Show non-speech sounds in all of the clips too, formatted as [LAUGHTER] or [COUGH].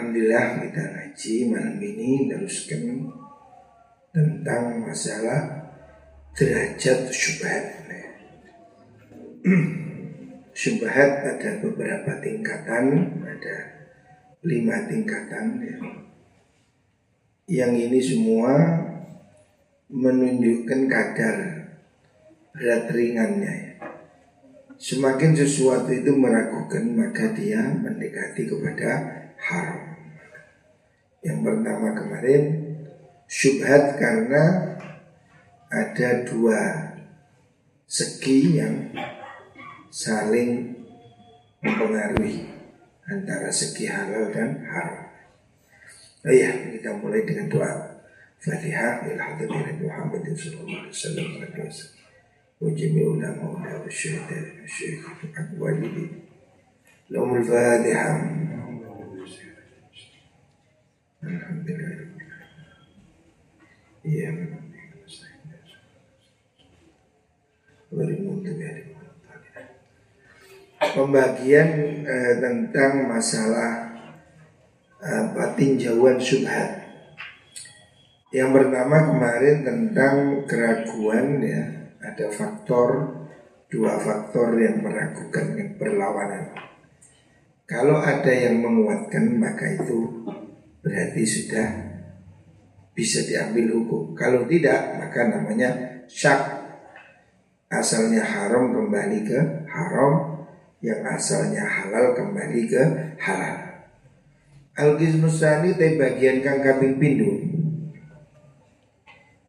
Alhamdulillah kita ngaji malam ini teruskan tentang masalah derajat syubhat. [CLEARS THROAT] syubhat ada beberapa tingkatan, ada lima tingkatan. Ya. Yang ini semua menunjukkan kadar berat ringannya. Ya. Semakin sesuatu itu meragukan maka dia mendekati kepada haram yang pertama kemarin syubhat karena ada dua segi yang saling mempengaruhi antara segi halal dan haram. Oh iya, kita mulai dengan doa. Fatihah lil hadirin Muhammadin sallallahu alaihi wasallam wa jami ulama wa syuhada syekh Abu Ali. Lahumul Fatihah. Iya, Pembagian eh, tentang masalah eh, apa tinjauan subhat. Yang bernama kemarin tentang keraguan ya, ada faktor dua faktor yang meragukan yang berlawanan. Kalau ada yang menguatkan maka itu berarti sudah bisa diambil hukum. Kalau tidak maka namanya syak. Asalnya haram kembali ke haram, yang asalnya halal kembali ke halal. Al-Gizmusani bagian kang kaping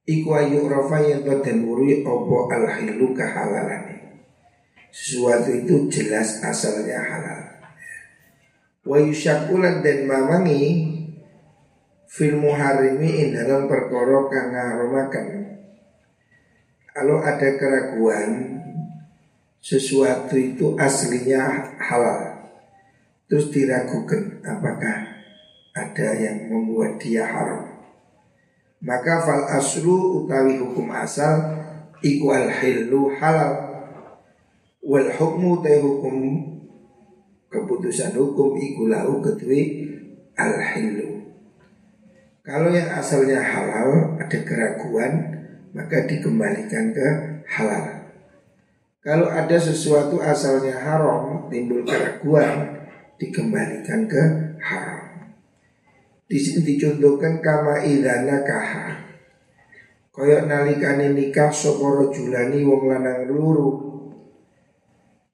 Iku ayu rafa yang dan wurui opo al hilu kehalalane Sesuatu itu jelas asalnya halal Wa yusyakulan dan mamangi Fil muharimi in dalam perkara kang ngaromakan Kalau ada keraguan Sesuatu itu aslinya halal. Terus diragukan apakah ada yang membuat dia haram? Maka fal aslu utawi hukum asal iku al hilu halal. Wal hukmu te hukum keputusan hukum iku lau ketui al hilu kalau yang asalnya halal ada keraguan maka dikembalikan ke halal kalau ada sesuatu asalnya haram timbul keraguan dikembalikan ke haram di sini dicontohkan kama idana kaha. Koyok nalikane nikah soporo julani wong lanang luru.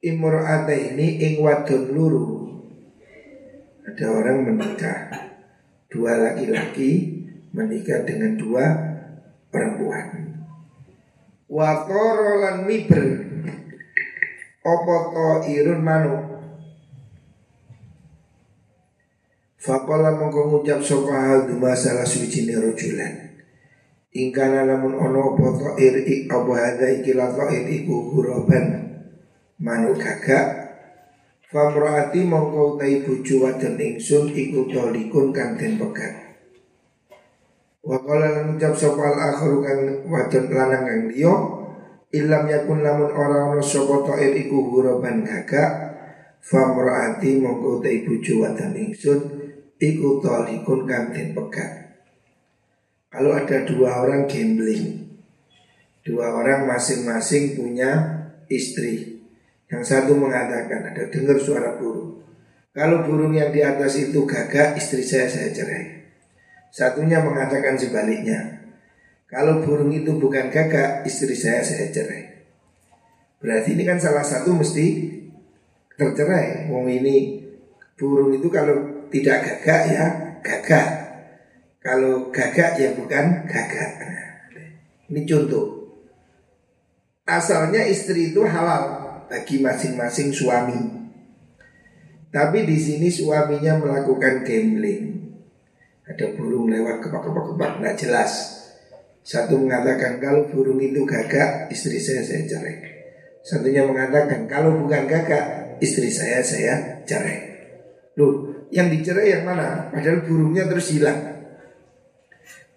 Imro'ata ini ing wadon luru. Ada orang menikah dua laki-laki menikah dengan dua perempuan. Watoro lan miber. Opo to irun manuk Fakola mongko ngucap sopa hal masalah suci ni rojulan Ingkana namun ono apa ta'ir ik apa hadha ikila ta'ir iku huroban Manu gagak Famroati mongko utai bucu wadon ingsun iku tolikun kang den pegat. Wakola lan ngucap sopa al akhiru kang wadon lanang kang liyo Ilam yakun namun orang ono sopa ta'ir iku huroban gagak Famroati mongko utai bucu wadon ingsun Iku tolikun kantin pegat. Kalau ada dua orang gambling Dua orang masing-masing punya istri Yang satu mengatakan ada dengar suara burung Kalau burung yang di atas itu gagak istri saya saya cerai Satunya mengatakan sebaliknya Kalau burung itu bukan gagak istri saya saya cerai Berarti ini kan salah satu mesti tercerai Wong ini burung itu kalau tidak gagak ya gagak. Kalau gagak ya bukan gagak. Ini contoh. Asalnya istri itu halal bagi masing-masing suami. Tapi di sini suaminya melakukan gambling. Ada burung lewat kepak-kepak-kepak nggak jelas. Satu mengatakan kalau burung itu gagak, istri saya saya cerai. Satunya mengatakan kalau bukan gagak, istri saya saya cerai. Loh, yang dicerai yang mana? Padahal burungnya terus hilang.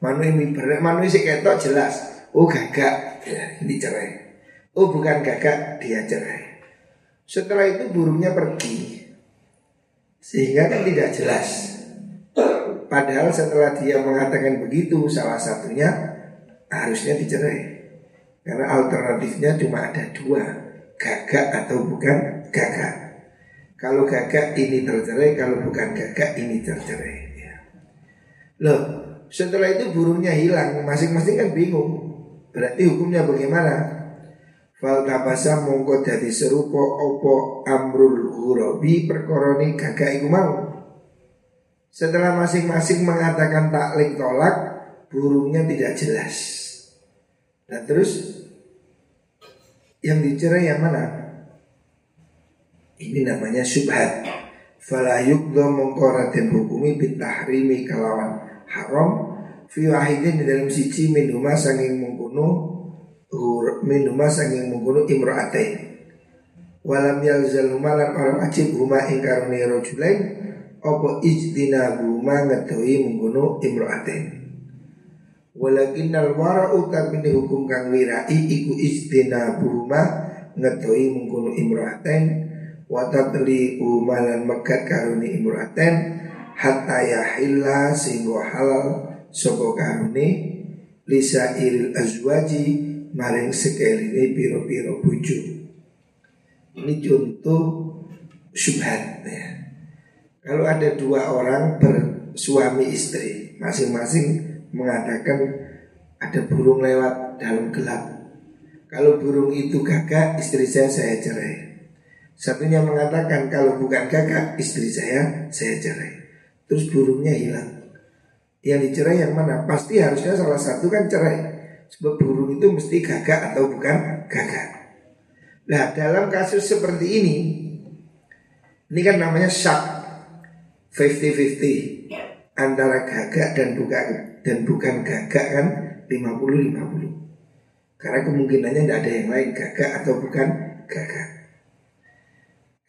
Manu ini berat, manu ketok jelas. Oh gagak, ya, ini cerai. Oh bukan gagak, dia cerai. Setelah itu burungnya pergi, sehingga kan tidak jelas. Padahal setelah dia mengatakan begitu salah satunya harusnya dicerai. Karena alternatifnya cuma ada dua, gagak atau bukan gagak. Kalau gagak ini tercerai, kalau bukan gagak ini tercerai. Ya. Loh, setelah itu burungnya hilang, masing-masing kan bingung. Berarti hukumnya bagaimana? Fal tabasa mongko dadi serupa opo amrul hurabi perkoroni gagak iku mau. Setelah masing-masing mengatakan taklik tolak, burungnya tidak jelas. Nah terus yang dicerai yang mana? Ini namanya subhat. Fala yukdo mongkora dan hukumi bitahrimi kalawan haram fi wahidin di dalam siji minuma sanging mengkuno minuma sanging mengkuno imra'atain. Walam yalzal malan orang wajib huma ingkaruni rojulain apa ijtina buma ngetahui mengguno imro'aten Walakin al wara'u tapi hukum kang wirai iku ijtina buma ngetahui mengguno imro'aten Watatli umalan mekat karuni imro'aten Hatta yahilla sehingga halal Soko karuni Lisa iril azwaji Maring ini piro-piro buju Ini contoh syubhat ya kalau ada dua orang bersuami istri, masing-masing mengatakan ada burung lewat dalam gelap. Kalau burung itu gagak, istri saya saya cerai. Satunya mengatakan kalau bukan gagak, istri saya saya cerai. Terus burungnya hilang. Yang dicerai yang mana? Pasti harusnya salah satu kan cerai. Sebab burung itu mesti gagak atau bukan gagak. Nah dalam kasus seperti ini, ini kan namanya syak 50-50 antara gagak dan bukan dan bukan gagak kan 50-50 karena kemungkinannya tidak ada yang lain gagak atau bukan gagak.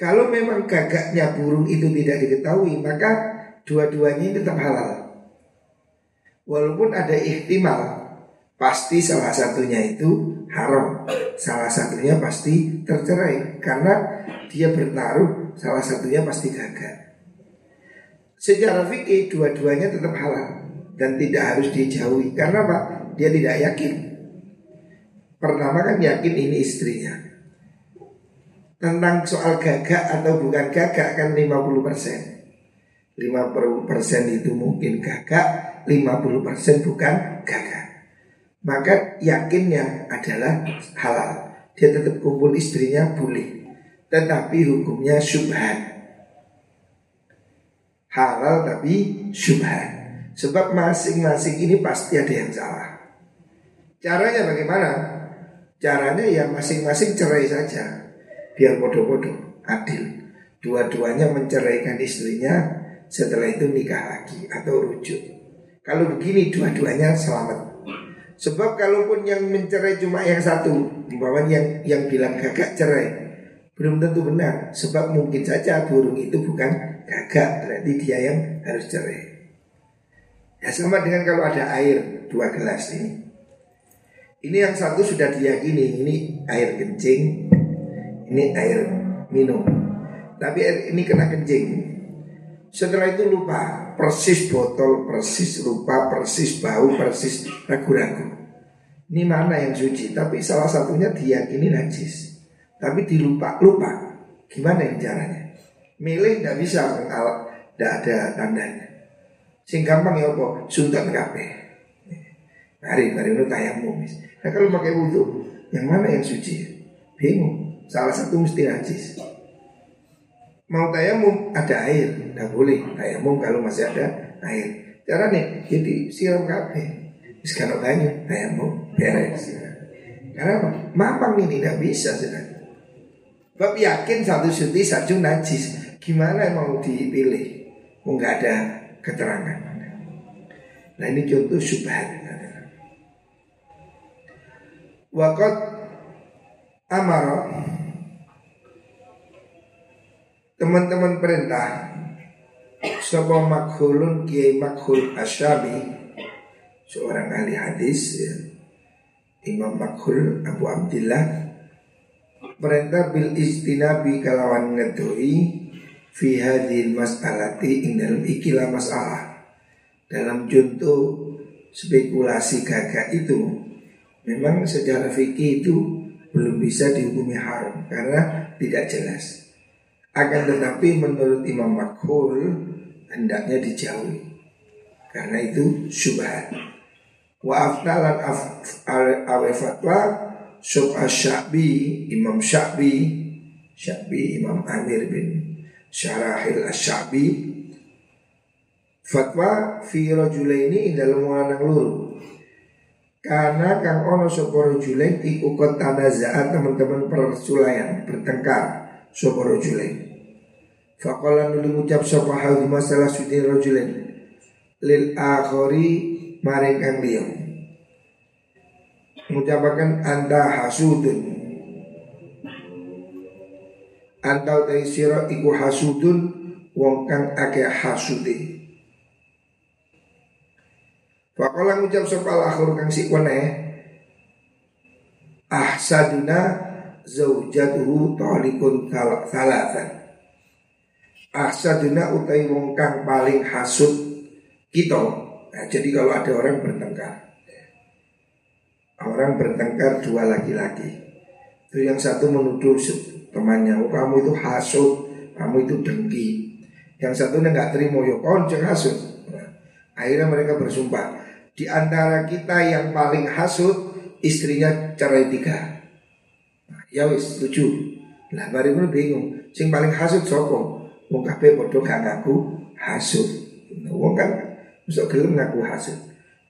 Kalau memang gagaknya burung itu tidak diketahui maka dua-duanya tetap halal. Walaupun ada ihtimal pasti salah satunya itu haram salah satunya pasti tercerai karena dia bertaruh salah satunya pasti gagak Secara fikih dua-duanya tetap halal dan tidak harus dijauhi. Karena apa? Dia tidak yakin. Pertama kan yakin ini istrinya. Tentang soal gagak atau bukan gagak kan 50 persen. 50 persen itu mungkin gagak, 50 persen bukan gagak. Maka yakinnya adalah halal. Dia tetap kumpul istrinya boleh. Tetapi hukumnya syubhat halal tapi syubhat. Sebab masing-masing ini pasti ada yang salah. Caranya bagaimana? Caranya ya masing-masing cerai saja. Biar bodoh-bodoh, adil. Dua-duanya menceraikan istrinya, setelah itu nikah lagi atau rujuk. Kalau begini dua-duanya selamat. Sebab kalaupun yang mencerai cuma yang satu, bahwa yang yang bilang gagak cerai, belum tentu benar. Sebab mungkin saja burung itu bukan gagak berarti dia yang harus cerai. Ya sama dengan kalau ada air dua gelas ini. Ini yang satu sudah diyakini ini air kencing, ini air minum. Tapi air ini kena kencing. Setelah itu lupa persis botol, persis lupa, persis bau, persis ragu-ragu. Ini mana yang suci? Tapi salah satunya diyakini najis. Tapi dilupa, lupa. Gimana yang caranya? Milih tidak bisa mengalah, tidak ada tandanya. Sing gampang ya apa? Suntan kape. Mari, mari itu tayamum. Nah kalau pakai wudhu, yang mana yang suci? Bingung. Salah satu mesti najis. Mau tayamum ada air, tidak boleh tayamum kalau masih ada air. Cara nih, jadi siram kape. Sekarang tanya tayamum beres. Karena apa? Mamang ini tidak bisa sudah. Bab yakin satu suci satu najis gimana mau dipilih? Oh, nggak ada keterangan. Nah ini contoh subhan. Wakot amaro teman-teman perintah sebuah makhulun kiai makhul asyabi seorang ahli hadis ya. Imam Makhul Abu Abdullah perintah bil istinabi kalawan ngedoi fi hadhil mas'alati ing dalam ikilah masalah dalam contoh spekulasi gagak itu memang secara fikih itu belum bisa dihukumi haram karena tidak jelas. Akan tetapi menurut Imam Makhul hendaknya dijauhi karena itu syubhat. Wa aftalan awe fatwa sub asyabi Imam Syabi Syabi Imam Amir bin Syarahil Asyabi Fatwa fi ini dalam lanang luru. Karena kang ono sapa rajulain iku kot tanazaat teman-teman persulayan bertengkar sapa rajulain. Faqala nuli ngucap sapa hal masalah sudi rajulain lil akhari maring kang liya. Mengucapkan anda hasudun Anda utai sira iku hasudun Wong kang akeh hasude Fakola ngucap sopal akhir kang si kone Ahsaduna zaujatuhu tolikun salatan Ahsaduna utai wong kang paling hasud kita. Nah, Jadi kalau ada orang bertengkar. Orang bertengkar dua laki-laki. Itu yang satu menuduh temannya oh, Kamu itu hasud Kamu itu dengki. Yang satu nggak terima Yo konjeng hasud nah, Akhirnya mereka bersumpah. Di antara kita yang paling hasut istrinya cerai tiga. Ya wis setuju. Lah bari ngono bingung. Sing paling hasut sopo? Wong kabeh padha gak ngaku hasut. Nah, wong kan bisa gelem ngaku hasut.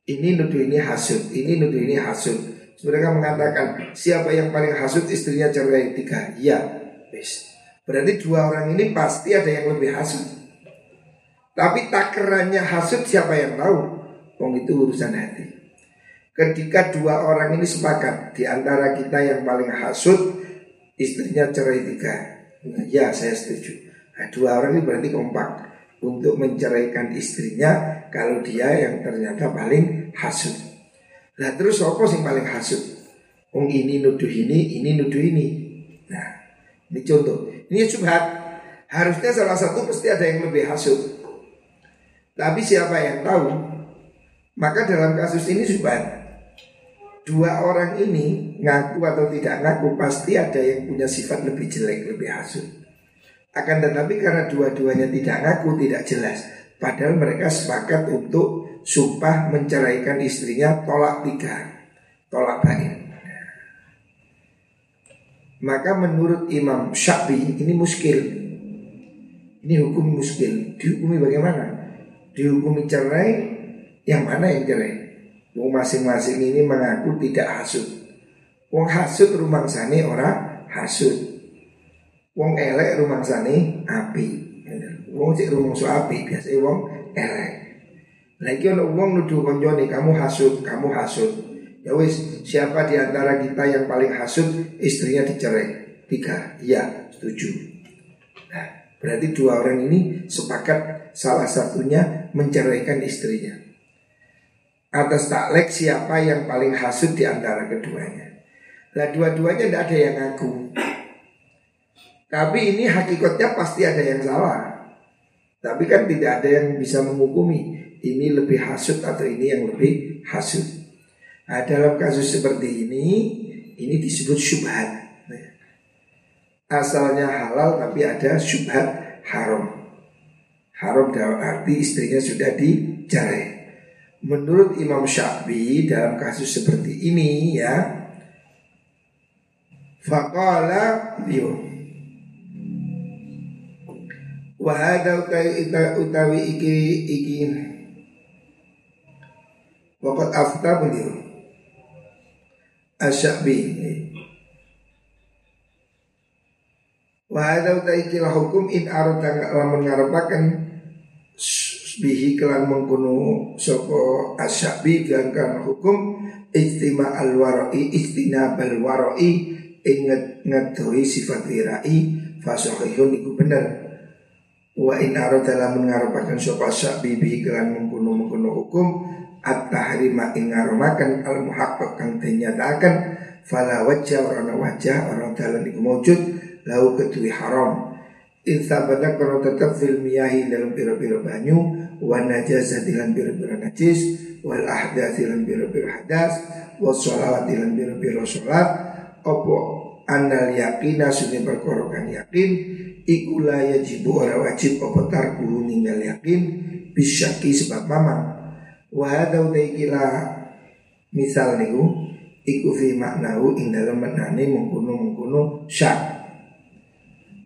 Ini nuduh ini hasut, ini nuduh ini hasut. Mereka mengatakan siapa yang paling hasut istrinya cerai tiga. Iya, wis. Berarti dua orang ini pasti ada yang lebih hasut. Tapi takarannya hasut siapa yang tahu? Wong itu urusan hati. Ketika dua orang ini sepakat di antara kita yang paling hasut istrinya cerai tiga. Nah, ya saya setuju. Nah, dua orang ini berarti kompak untuk menceraikan istrinya kalau dia yang ternyata paling hasut. Nah terus apa sih paling hasut? Wong ini nuduh ini, ini nuduh ini. Nah ini contoh. Ini subhat. Harusnya salah satu pasti ada yang lebih hasut. Tapi siapa yang tahu? Maka dalam kasus ini subhan Dua orang ini ngaku atau tidak ngaku pasti ada yang punya sifat lebih jelek, lebih hasut. Akan tetapi karena dua-duanya tidak ngaku, tidak jelas. Padahal mereka sepakat untuk sumpah menceraikan istrinya tolak tiga, tolak baik. Maka menurut Imam Syafi'i ini muskil. Ini hukum muskil. Dihukumi bagaimana? Dihukumi cerai yang mana yang cerai? Masing-masing ini mengaku tidak hasut. Wong hasut rumah sani orang hasut. Wong elek rumah sani api. Wong rumah su api biasa wong elek. Lagi ono wong nuduh konjone kamu hasut, kamu hasut. Ya wis, siapa di antara kita yang paling hasut istrinya dicerai? Tiga, iya, setuju. Nah, berarti dua orang ini sepakat salah satunya menceraikan istrinya atas taklek siapa yang paling hasut di antara keduanya. Nah dua-duanya tidak ada yang ngaku. Tapi ini hakikatnya pasti ada yang salah. Tapi kan tidak ada yang bisa menghukumi ini lebih hasut atau ini yang lebih hasut. Nah, dalam kasus seperti ini, ini disebut syubhat. Asalnya halal tapi ada syubhat haram. Haram dalam arti istrinya sudah dijarai. Menurut Imam Syafi'i dalam kasus seperti ini ya Faqala beliau Wahada utawi, utawi iki iki. Wakat afta beliau. Asyabi Wahada utawi iki hukum in arata lamun ngarepaken bihi kelan mengkuno soko asyabi kan hukum istima al warai istina bal warai inget ngedoi sifat wirai fasahihun iku bener. Wa in arada lamun ngarepaken sapa asyabi bihi kelan mengkuno mengkuno hukum at-tahrima ing ngaromaken al muhaqqaq kang dinyatakan fala wajah orang wajah orang dalan iku lau kedui haram. Insa benar kalau tetap fil miyahi dalam piro-piro banyu wa najazati lan biro-biro najis wal ahdathi lan biro-biro hadas wa sholawati lan biro-biro sholat opo anal yakina sunni perkorokan yakin iku la yajibu ora wajib opo tarku ninggal yakin bisyaki sebab mamang. Wa hadza misal niku iku fi maknahu ing dalam maknane mengkuno mengkuno syak.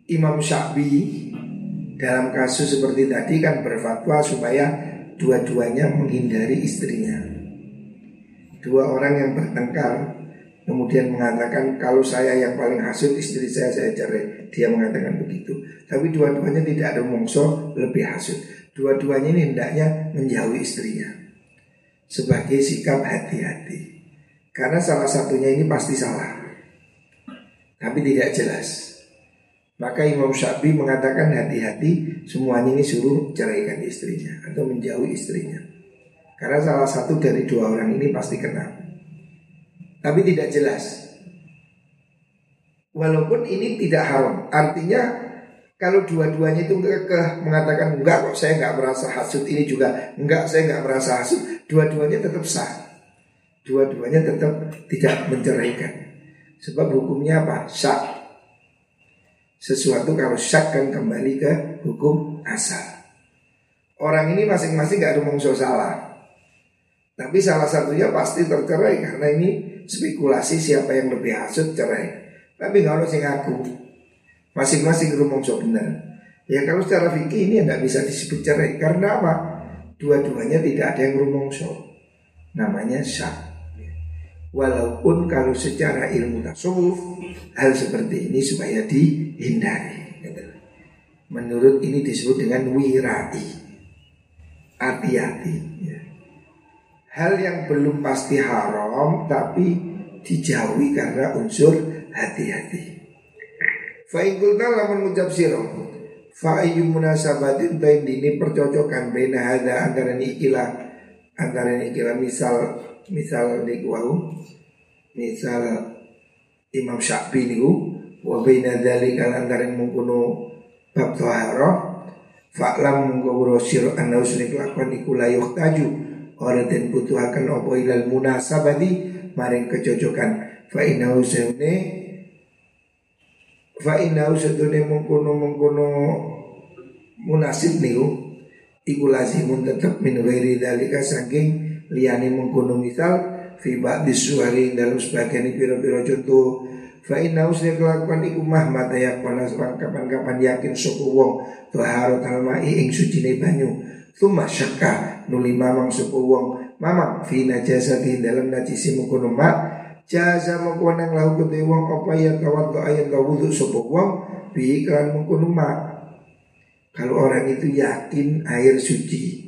Imam Syafi'i dalam kasus seperti tadi kan berfatwa supaya dua-duanya menghindari istrinya. Dua orang yang bertengkar kemudian mengatakan kalau saya yang paling hasut istri saya saya cerai. Dia mengatakan begitu. Tapi dua-duanya tidak ada mongso lebih hasut. Dua-duanya ini hendaknya menjauhi istrinya sebagai sikap hati-hati. Karena salah satunya ini pasti salah. Tapi tidak jelas. Maka Imam Syafi'i mengatakan hati-hati semuanya ini suruh ceraikan istrinya atau menjauhi istrinya. Karena salah satu dari dua orang ini pasti kena. Tapi tidak jelas. Walaupun ini tidak haram, artinya kalau dua-duanya itu ke mengatakan enggak kok saya enggak merasa hasut ini juga enggak saya enggak merasa hasut, dua-duanya tetap sah dua-duanya tetap tidak menceraikan. Sebab hukumnya apa? Syak. Sesuatu kalau syak kan kembali ke hukum asal. Orang ini masing-masing gak ada salah. Tapi salah satunya pasti tercerai karena ini spekulasi siapa yang lebih hasut cerai. Tapi kalau sing aku masing-masing rumongso benar. Ya kalau secara fikih ini tidak bisa disebut cerai karena apa? Dua-duanya tidak ada yang rumongso. Namanya syak. Walaupun kalau secara ilmu tasawuf hal seperti ini supaya dihindari. Menurut ini disebut dengan wirai. Hati-hati. Ya. Hal yang belum pasti haram tapi dijauhi karena unsur hati-hati. Fa'ingkulta lamun ucap siro Fa'ayu munasabatin Bain dini percocokan Baina hada antara ini ikilah Antara ini ikilah misal misal niku wau misal Imam Syafi'i niku wa baina dzalika lantaran mungkono bab tahara fa'lam mungko sira anna usni kelakuan iku la yuhtaju ora den butuhaken apa ilal munasabati maring kecocokan. Fa inna usne fa inna usne mungkono mungkono munasib niku iku lazimun tetep min ghairi saking liyane mengkono misal fi ba'di suhari dalam sebagian piro-piro contoh. Fa inna usni kelakuan iku mata yak panas kapan-kapan yakin suku wong taharat almai ing sucine banyu. Tuma syakka nuli mamang suku wong. Mamang fi najasati dalam najisi mengkono mak jaza mengkono nang lau kutu wong apa ya tawat ayat tawudu suku wong bi iklan mengkono kalau orang itu yakin air suci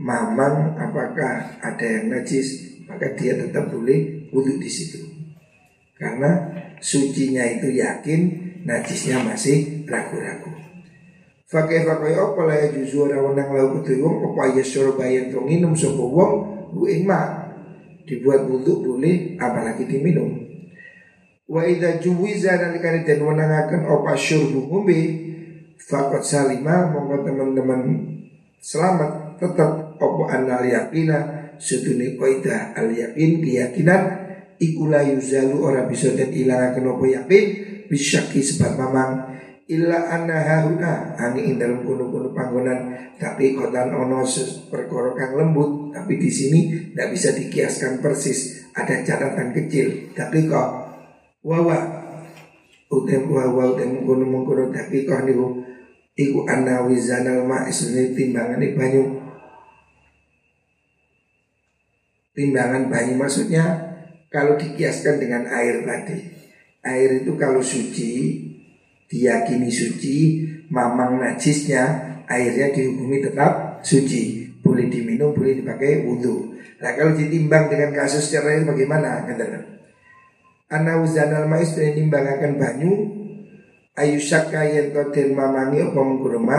mamang apakah ada yang najis maka dia tetap boleh wudhu di situ. Karena sucinya itu yakin najisnya masih ragu-ragu. Fakih fakih apa lah juzu ora wenang lau kutu wong apa ya surbayan to nginum sapa wong bu mak dibuat wudhu boleh apalagi diminum. Wa idza juwiza nalikane den wenangaken apa syurbu ngombe fakot salima monggo teman-teman selamat tetap opo anal yakina sedune koida al yakin keyakinan ikulah yuzalu ora bisa dan ilangaken opo yakin bisyaki sebab mamang illa anna hauna angin ing dalam kuno-kuno panggonan tapi kotan ono perkara kang lembut tapi di sini tidak bisa dikiaskan persis ada catatan kecil tapi kok wawa utem wawa utem kuno mengkono tapi kok niku iku anna wizanal ma'is timbangan banyu timbangan bayi. Maksudnya kalau dikiaskan dengan air tadi. Air itu kalau suci diyakini suci mamang najisnya airnya dihukumi tetap suci. Boleh diminum boleh dipakai wudhu. Nah kalau ditimbang dengan kasus cerai bagaimana? Katakan Ana uzanal mais dan akan banyu ayusaka yang toden mamangi apa mengkurma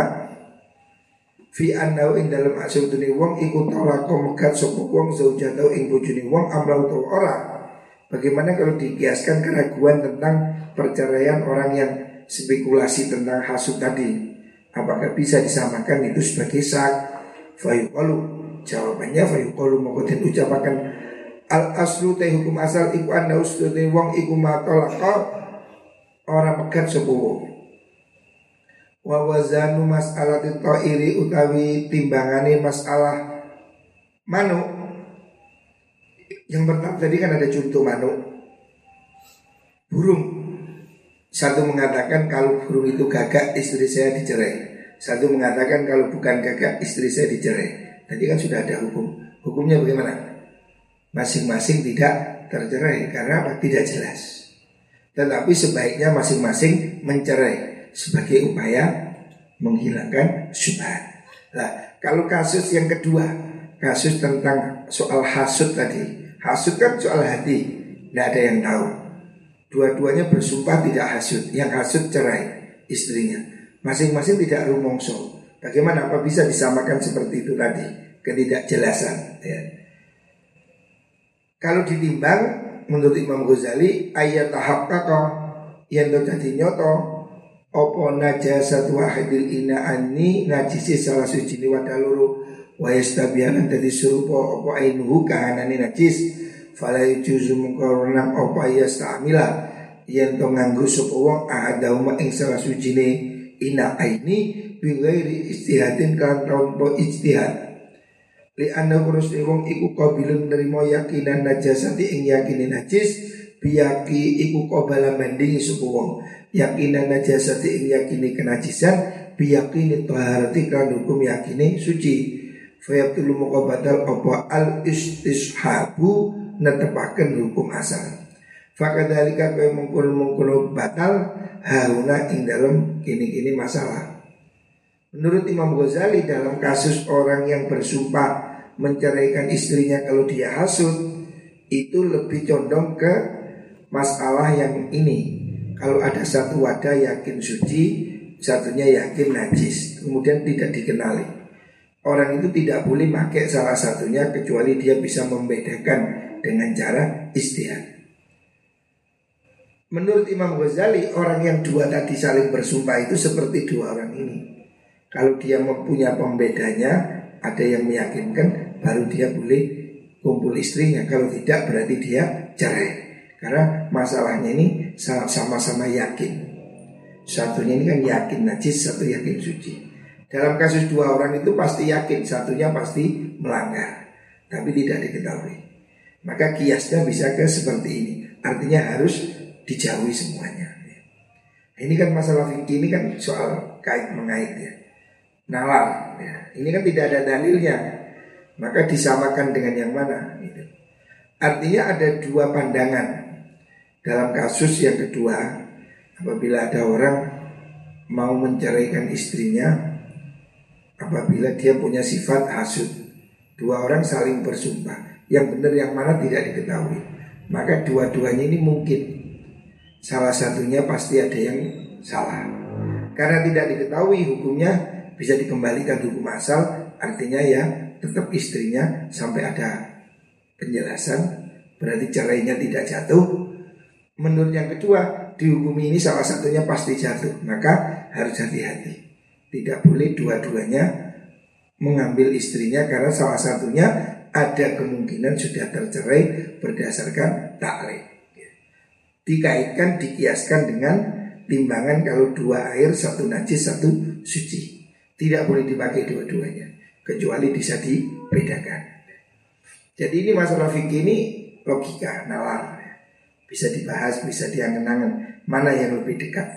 fi annau ing dalam asudune wong iku talaqo megat sapa wong zaujatau ing bojone wong amrau to ora. Bagaimana kalau dikiaskan keraguan tentang perceraian orang yang spekulasi tentang hasud tadi? Apakah bisa disamakan itu sebagai sak fayuqalu. Jawabannya fayuqalu. Mongko den ucapaken. Al aslu te hukum asal iku anda ustu te wong iku matolaka ora pegat sapa wong wa wazanu mas'alati ta'iri utawi timbangane masalah manuk yang pertama tadi kan ada contoh manuk burung satu mengatakan kalau burung itu gagak istri saya dicerai satu mengatakan kalau bukan gagak istri saya dicerai. Tadi kan sudah ada hukum. Hukumnya bagaimana? Masing-masing tidak tercerai karena apa? Tidak jelas. Tetapi sebaiknya masing-masing mencerai sebagai upaya menghilangkan syubhat. Nah, kalau kasus yang kedua, kasus tentang soal hasut tadi. Hasut kan soal hati, tidak ada yang tahu. Dua-duanya bersumpah tidak hasut, yang hasut cerai istrinya. Masing-masing tidak rumongso. Bagaimana apa bisa disamakan seperti itu tadi? Ketidakjelasan. Ya. Kalau ditimbang menurut Imam Ghazali ayat tahap yang terjadi nyoto opo najasatu wahidil ina ani najisi salah suci ni wadaluru wa yastabihanan dadi surupa opo ainuhu kahanani najis. Fala yujuzu mengkoronam opo yastamila yang to nganggo sapa wong ahadahuma ing salah suci ni. Ina aini bighairi istihadin kan tanpa istihad li anna kurus wong iku kabilun nerimo yakinan najasati ing yakini najis biyaki iku qabala mending sapa wong. Yakinan najasati ing yakini kenajisan biyakini taharati kan hukum yakini suci. Fayabtulu muka badal apa al istishabu netepaken hukum asal. Fakadhalika kaya mungkul-mungkul batal hauna ing dalam kini-kini masalah. Menurut Imam Ghazali dalam kasus orang yang bersumpah menceraikan istrinya kalau dia hasut itu lebih condong ke masalah yang ini. Kalau ada satu wadah yakin suci, satunya yakin najis, kemudian tidak dikenali. Orang itu tidak boleh pakai salah satunya kecuali dia bisa membedakan dengan cara istihad. Menurut Imam Ghazali orang yang dua tadi saling bersumpah itu seperti dua orang ini. Kalau dia mempunyai pembedanya, ada yang meyakinkan, baru dia boleh kumpul istrinya. Kalau tidak berarti dia cerai. Karena masalahnya ini sama-sama yakin. Satunya ini kan yakin najis, satu yakin suci. Dalam kasus dua orang itu pasti yakin, satunya pasti melanggar. Tapi tidak diketahui. Maka kiasnya bisa ke seperti ini. Artinya harus dijauhi semuanya. Ini kan masalah fikih ini kan soal kait mengait ya. Nalar ya. Ini kan tidak ada dalilnya. Maka disamakan dengan yang mana gitu. Artinya ada dua pandangan dalam kasus yang kedua apabila ada orang mau menceraikan istrinya apabila dia punya sifat hasud dua orang saling bersumpah. Yang benar yang mana tidak diketahui. Maka dua-duanya ini mungkin. Salah satunya pasti ada yang salah. Karena tidak diketahui hukumnya bisa dikembalikan hukum asal, artinya ya tetap istrinya sampai ada penjelasan, berarti cerainya tidak jatuh. Menurut yang kedua, dihukumi ini salah satunya pasti jatuh, maka harus hati-hati. Tidak boleh dua-duanya mengambil istrinya karena salah satunya ada kemungkinan sudah tercerai berdasarkan taklid dikaitkan dikiaskan dengan timbangan kalau dua air satu najis satu suci. Tidak boleh dipakai dua-duanya kecuali bisa dibedakan. Jadi ini masalah fikih ini logika nalar bisa dibahas bisa diangen-angen. Mana yang lebih dekat?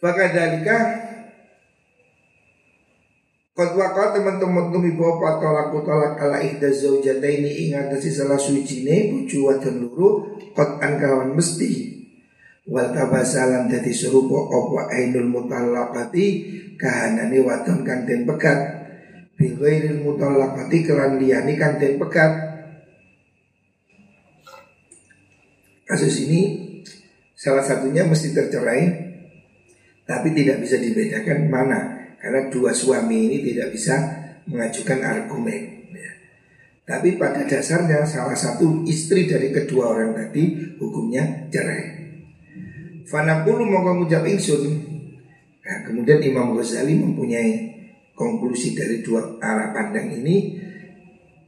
Fakadalika Qad waqa teman-teman tumi bawa tolak tolak ala ihda zaujataini ing atase salah sucine bojo wadon loro qad an mesti. Wal tabasalan dadi serupa apa ainul mutallaqati kahanane wadon kang pekat bi ghairil mutallaqati kelan liyane kang den pekat kasus ini salah satunya mesti tercerai tapi tidak bisa dibedakan mana karena dua suami ini tidak bisa mengajukan argumen ya. Tapi pada dasarnya salah satu istri dari kedua orang tadi hukumnya cerai. Fanakulu mau ngucap ingsun. Nah, Kemudian Imam Ghazali mempunyai konklusi dari dua arah pandang ini.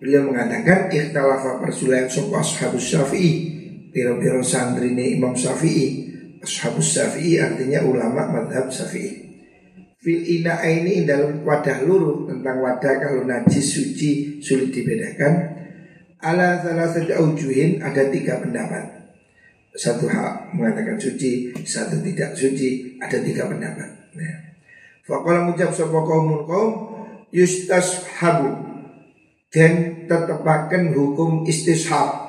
Beliau mengatakan ikhtalafa persulaian sopa ashabus syafi'i biro-biro santri ini Imam Syafi'i. Ashabus syafi'i artinya ulama madhab syafi'i. Fil ina ini dalam wadah luruh tentang wadah kalau najis suci sulit dibedakan. Ala salah satu aujuhin ada tiga pendapat. Satu hak mengatakan suci satu tidak suci ada tiga pendapat. Nah. Fakola ngucap sapa kaumun kaum yustashabu. Dan tetepakan hukum istishab.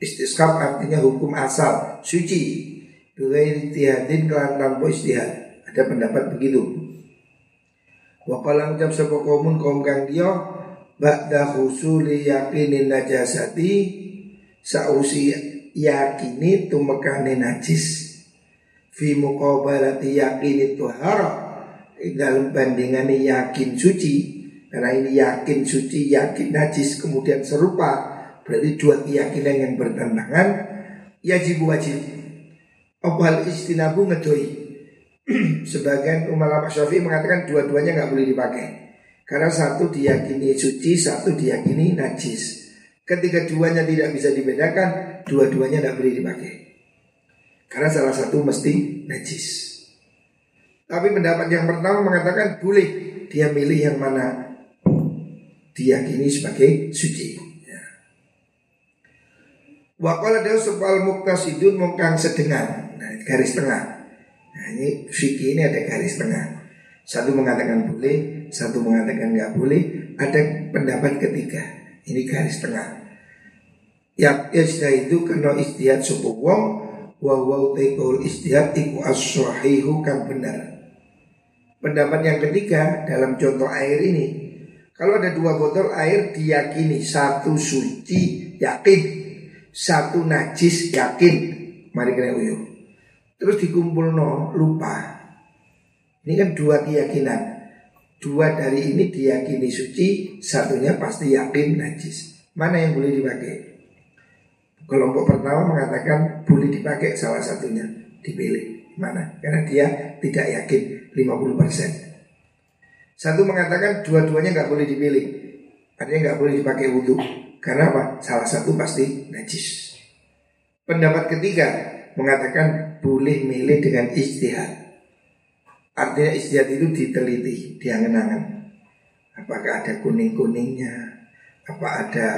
Istishab artinya hukum asal suci. Bighairi tihadin kelan tanpa istihad. Ada pendapat begitu. Wakola ngucap sapa kaumun kaum kang dia ba'da husuli yakinin najasati sausi yakini tumekane najis fi muqabalati yakini tuhara dalam bandingannya yakin suci karena ini yakin suci yakin najis kemudian serupa berarti dua keyakinan yang bertentangan yajib wajib. Opal istinabu ngedoi? [CLEARS THROAT] Sebagian ulama syafi'i mengatakan dua-duanya nggak boleh dipakai. Karena satu diyakini suci satu diyakini najis. Ketika duanya tidak bisa dibedakan dua-duanya tidak boleh dipakai. Karena salah satu mesti najis. Tapi pendapat yang pertama mengatakan boleh. Dia milih yang mana? Diyakini sebagai suci. Wakala dia soal muktasidun mungkang sedengan, nah, garis tengah. Nah ini fikih ini ada garis tengah. Satu mengatakan boleh, satu mengatakan nggak boleh. Ada pendapat ketiga. Ini garis tengah. Ya istilah itu kena istihad suku wong wa wa istihad iku as kang benar. Pendapat yang ketiga dalam contoh air ini Kalau ada dua botol air diyakini Satu suci yakin Satu najis yakin. Mari kena uyuh. Terus dikumpul no lupa. Ini kan dua keyakinan. Dua dari ini diyakini suci Satunya pasti yakin najis. Mana yang boleh dipakai? Kelompok pertama mengatakan boleh dipakai salah satunya. Dipilih. Mana? Karena dia tidak yakin 50% Satu mengatakan dua-duanya nggak boleh dipilih. Artinya nggak boleh dipakai wudhu Karena apa? Salah satu pasti najis. Pendapat ketiga mengatakan boleh milih dengan istihad Artinya istihad itu diteliti, diangen-angen. Apakah ada kuning-kuningnya? Apa ada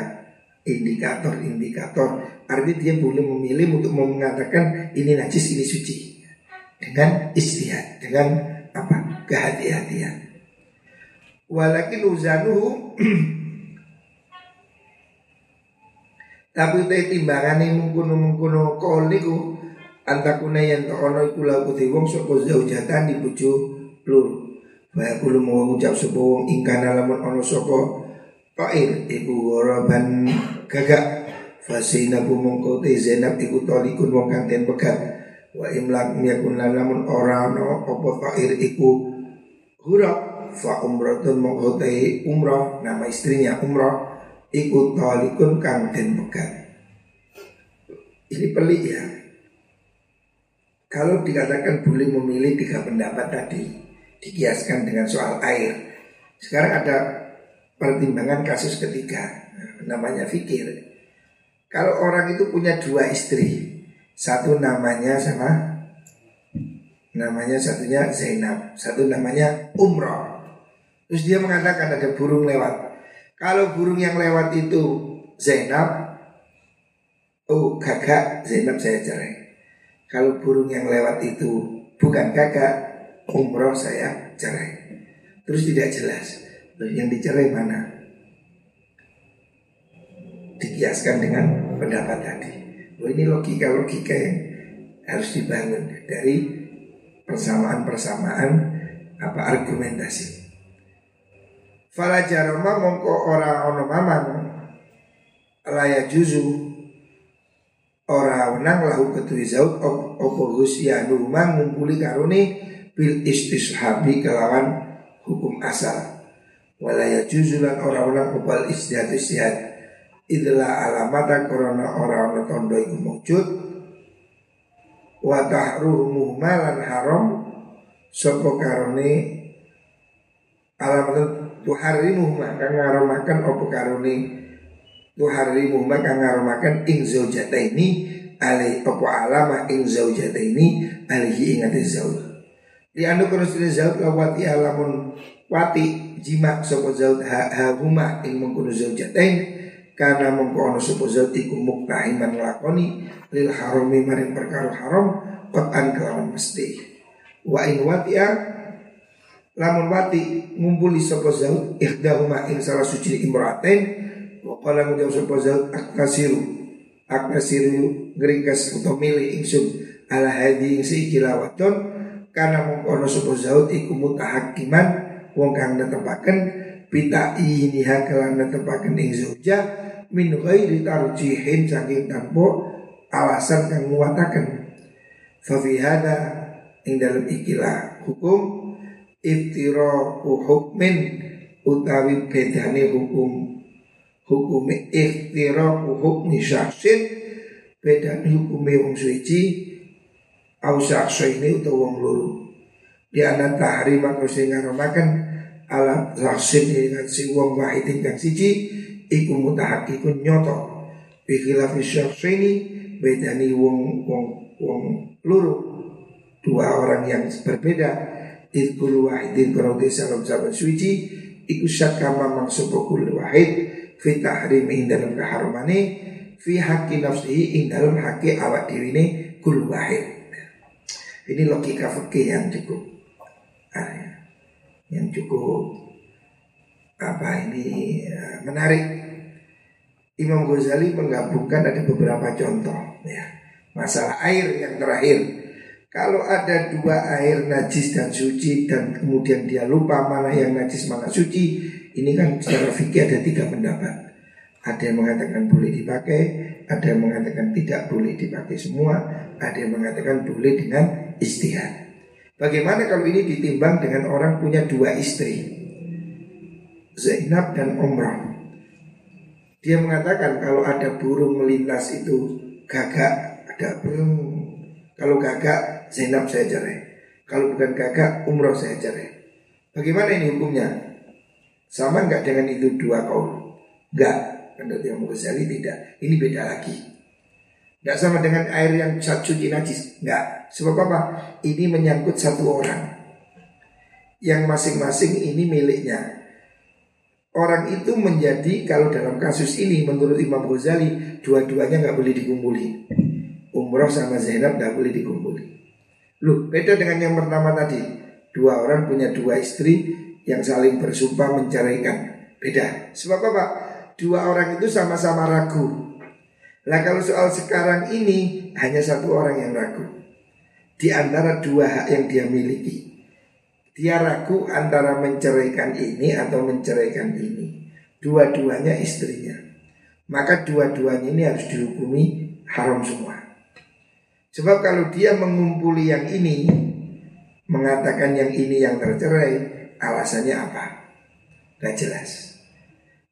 indikator-indikator? Artinya dia boleh memilih untuk mengatakan ini najis, ini suci. Dengan istihad, dengan apa? Kehati-hatian. Walakin uzanuhu [CLEARS THROAT] tapi utai timbangane mungkuno mungkuno kol niku antakuna yang ono iku laku wong saka zaujatan di bojo lur. Wa kulo mau ucap sapa wong ingkana lamun ono sapa Ta'ir iku waraban gagak. Fasina bu mongko te Zainab iku tolikun wong kang den pegat. Wa imlak yakun lamun ora no apa fa'ir iku huraf fa umratun mengkotai umrah nama istrinya umrah iku talikun kang den pegat ini pelik ya kalau dikatakan boleh memilih tiga pendapat tadi dikiaskan dengan soal air sekarang ada pertimbangan kasus ketiga namanya fikir kalau orang itu punya dua istri satu namanya sama namanya satunya Zainab, satu namanya Umroh. Terus dia mengatakan ada burung lewat. Kalau burung yang lewat itu Zainab, oh kakak Zainab saya cerai. Kalau burung yang lewat itu bukan kakak, Umroh saya cerai. Terus tidak jelas. Yang dicerai mana? Dikiaskan dengan pendapat tadi. Oh, ini logika-logika yang harus dibangun dari persamaan-persamaan apa argumentasi. Fala jaroma mongko ora ono mamang. Laya juzu. Ora wenang lahu ketui zaud opo husyanu mang ngumpuli karuni bil istishabi kelawan hukum asal. Walaya juzu lan ora wenang opal istihad istihad idla alamata korona orang tondo iku mujud. Wa tahrumu malan haram. Sapa karone? Alamat tuharimu maka ngaromakan opo karuni tuharimu maka ngaromakan ing ini alai opo alama ing ini alihi ingat zauj di anu kono zauj wati alamun wati jima sopo zauj ha, huma ing mengkono zaujatain karena mengkono sopo zauj iku muktahiman lakoni lil harami maring perkara haram qatan kelawan mesti. Wa in watia lamun wati ngumpuli sopo zauj ihdahuma ing salah suci imratain wa qala ngucap sopo zauj aknasiru aknasiru ngringkas utawa milih ingsun ala hadi ing si kilawaton karena mengkono sopo zauj iku mutahakiman wong kang netepaken pita ini hakalan netepaken ing zauja min ghairi tarjihin saking tanpa alasan kang nguataken fa fi hada ing dalam ikilah hukum iftira hukmin utawi bedane hukum. Hukum iftira hukmi syaksin bedane hukume wong suci au ini utawa wong loro. Di anak tahrim aku sing ala laksin dengan si wong wahidin kang siji iku mutahakikun nyoto. Bi khilafi ini bedani wong wong wong luru dua orang yang berbeda Idkul wahidin karodi salam sahabat suci Iku syakama maksud kul wahid Fi tahrimi dalam keharumani Fi haki nafsihi ing dalam haki awak diwini kul wahid Ini logika fikih yang cukup yang cukup apa ini ya, menarik. Imam Ghazali menggabungkan ada beberapa contoh ya. Masalah air yang terakhir. Kalau ada dua air najis dan suci dan kemudian dia lupa mana yang najis mana suci, ini kan secara fikih ada tiga pendapat. Ada yang mengatakan boleh dipakai, ada yang mengatakan tidak boleh dipakai semua, ada yang mengatakan boleh dengan istihad. Bagaimana kalau ini ditimbang dengan orang punya dua istri Zainab dan Umrah Dia mengatakan kalau ada burung melintas itu gagak Ada burung Kalau gagak Zainab saya cerai Kalau bukan gagak Umrah saya cerai Bagaimana ini hukumnya? Sama nggak dengan itu dua kaum? Enggak Menurut Imam Ghazali tidak Ini beda lagi tidak sama dengan air yang suci najis. Enggak. Sebab apa? Ini menyangkut satu orang. Yang masing-masing ini miliknya. Orang itu menjadi kalau dalam kasus ini menurut Imam Ghazali dua-duanya nggak boleh dikumpuli. Umroh sama Zainab nggak boleh dikumpuli. Loh, beda dengan yang pertama tadi. Dua orang punya dua istri yang saling bersumpah menceraikan. Beda. Sebab apa? Dua orang itu sama-sama ragu Nah kalau soal sekarang ini hanya satu orang yang ragu Di antara dua hak yang dia miliki Dia ragu antara menceraikan ini atau menceraikan ini Dua-duanya istrinya Maka dua-duanya ini harus dihukumi haram semua Sebab kalau dia mengumpuli yang ini Mengatakan yang ini yang tercerai Alasannya apa? Tidak jelas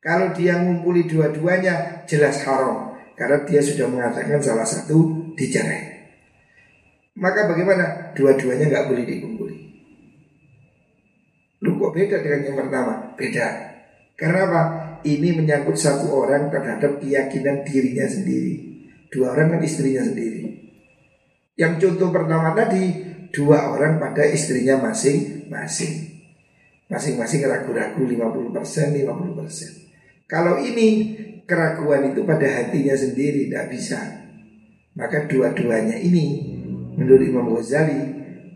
Kalau dia mengumpuli dua-duanya jelas haram karena dia sudah mengatakan salah satu dicerai. Maka bagaimana? Dua-duanya nggak boleh dikumpuli. Lu kok beda dengan yang pertama? Beda. Karena apa? Ini menyangkut satu orang terhadap keyakinan dirinya sendiri. Dua orang kan istrinya sendiri. Yang contoh pertama tadi, dua orang pada istrinya masing-masing. Masing-masing ragu-ragu 50%, 50%. Kalau ini keraguan itu pada hatinya sendiri tidak bisa. Maka dua-duanya ini menurut Imam Ghazali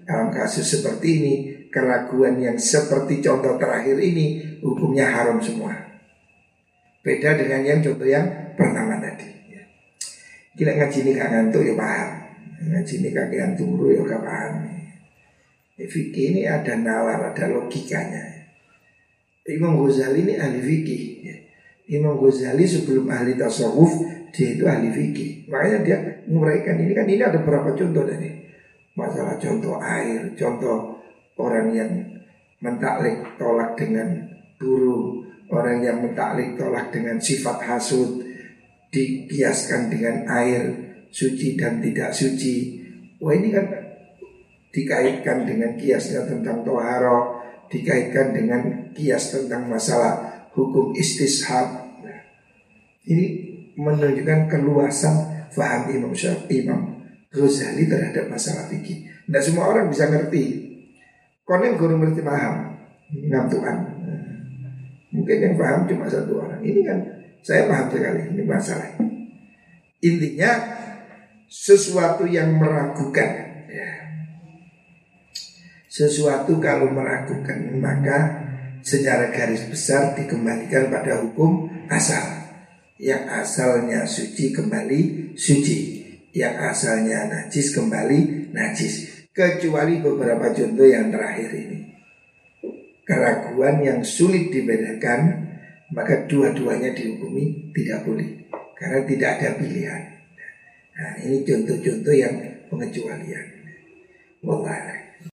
dalam kasus seperti ini keraguan yang seperti contoh terakhir ini hukumnya haram semua. Beda dengan yang contoh yang pertama tadi. Kita ngaji ini gak ngantuk ya paham. Ngaji ini kagak turu ya gak paham. Ya, fikih ini ada nalar, ada logikanya. Imam Ghazali ini ahli fikih. Ya. Imam Ghazali sebelum ahli tasawuf dia itu ahli fikih. Makanya dia menguraikan ini kan ini ada beberapa contoh tadi. Masalah contoh air, contoh orang yang mentaklik tolak dengan burung, orang yang mentaklik tolak dengan sifat hasud, dikiaskan dengan air suci dan tidak suci. Wah ini kan dikaitkan dengan kiasnya tentang toharo, dikaitkan dengan kias tentang masalah hukum istishab. Nah, ini menunjukkan keluasan faham Imam Syafi'i, Imam Ghazali terhadap masalah fikih. Tidak semua orang bisa ngerti. Konem guru ngerti paham, ngantuan. Mungkin yang paham cuma satu orang. Ini kan saya paham sekali ini masalah. Intinya sesuatu yang meragukan. Ya. Sesuatu kalau meragukan maka secara garis besar dikembalikan pada hukum asal. Yang asalnya suci kembali suci. Yang asalnya najis kembali najis. Kecuali beberapa contoh yang terakhir ini. Keraguan yang sulit dibedakan Maka dua-duanya dihukumi tidak boleh. Karena tidak ada pilihan Nah ini contoh-contoh yang pengecualian. Wallah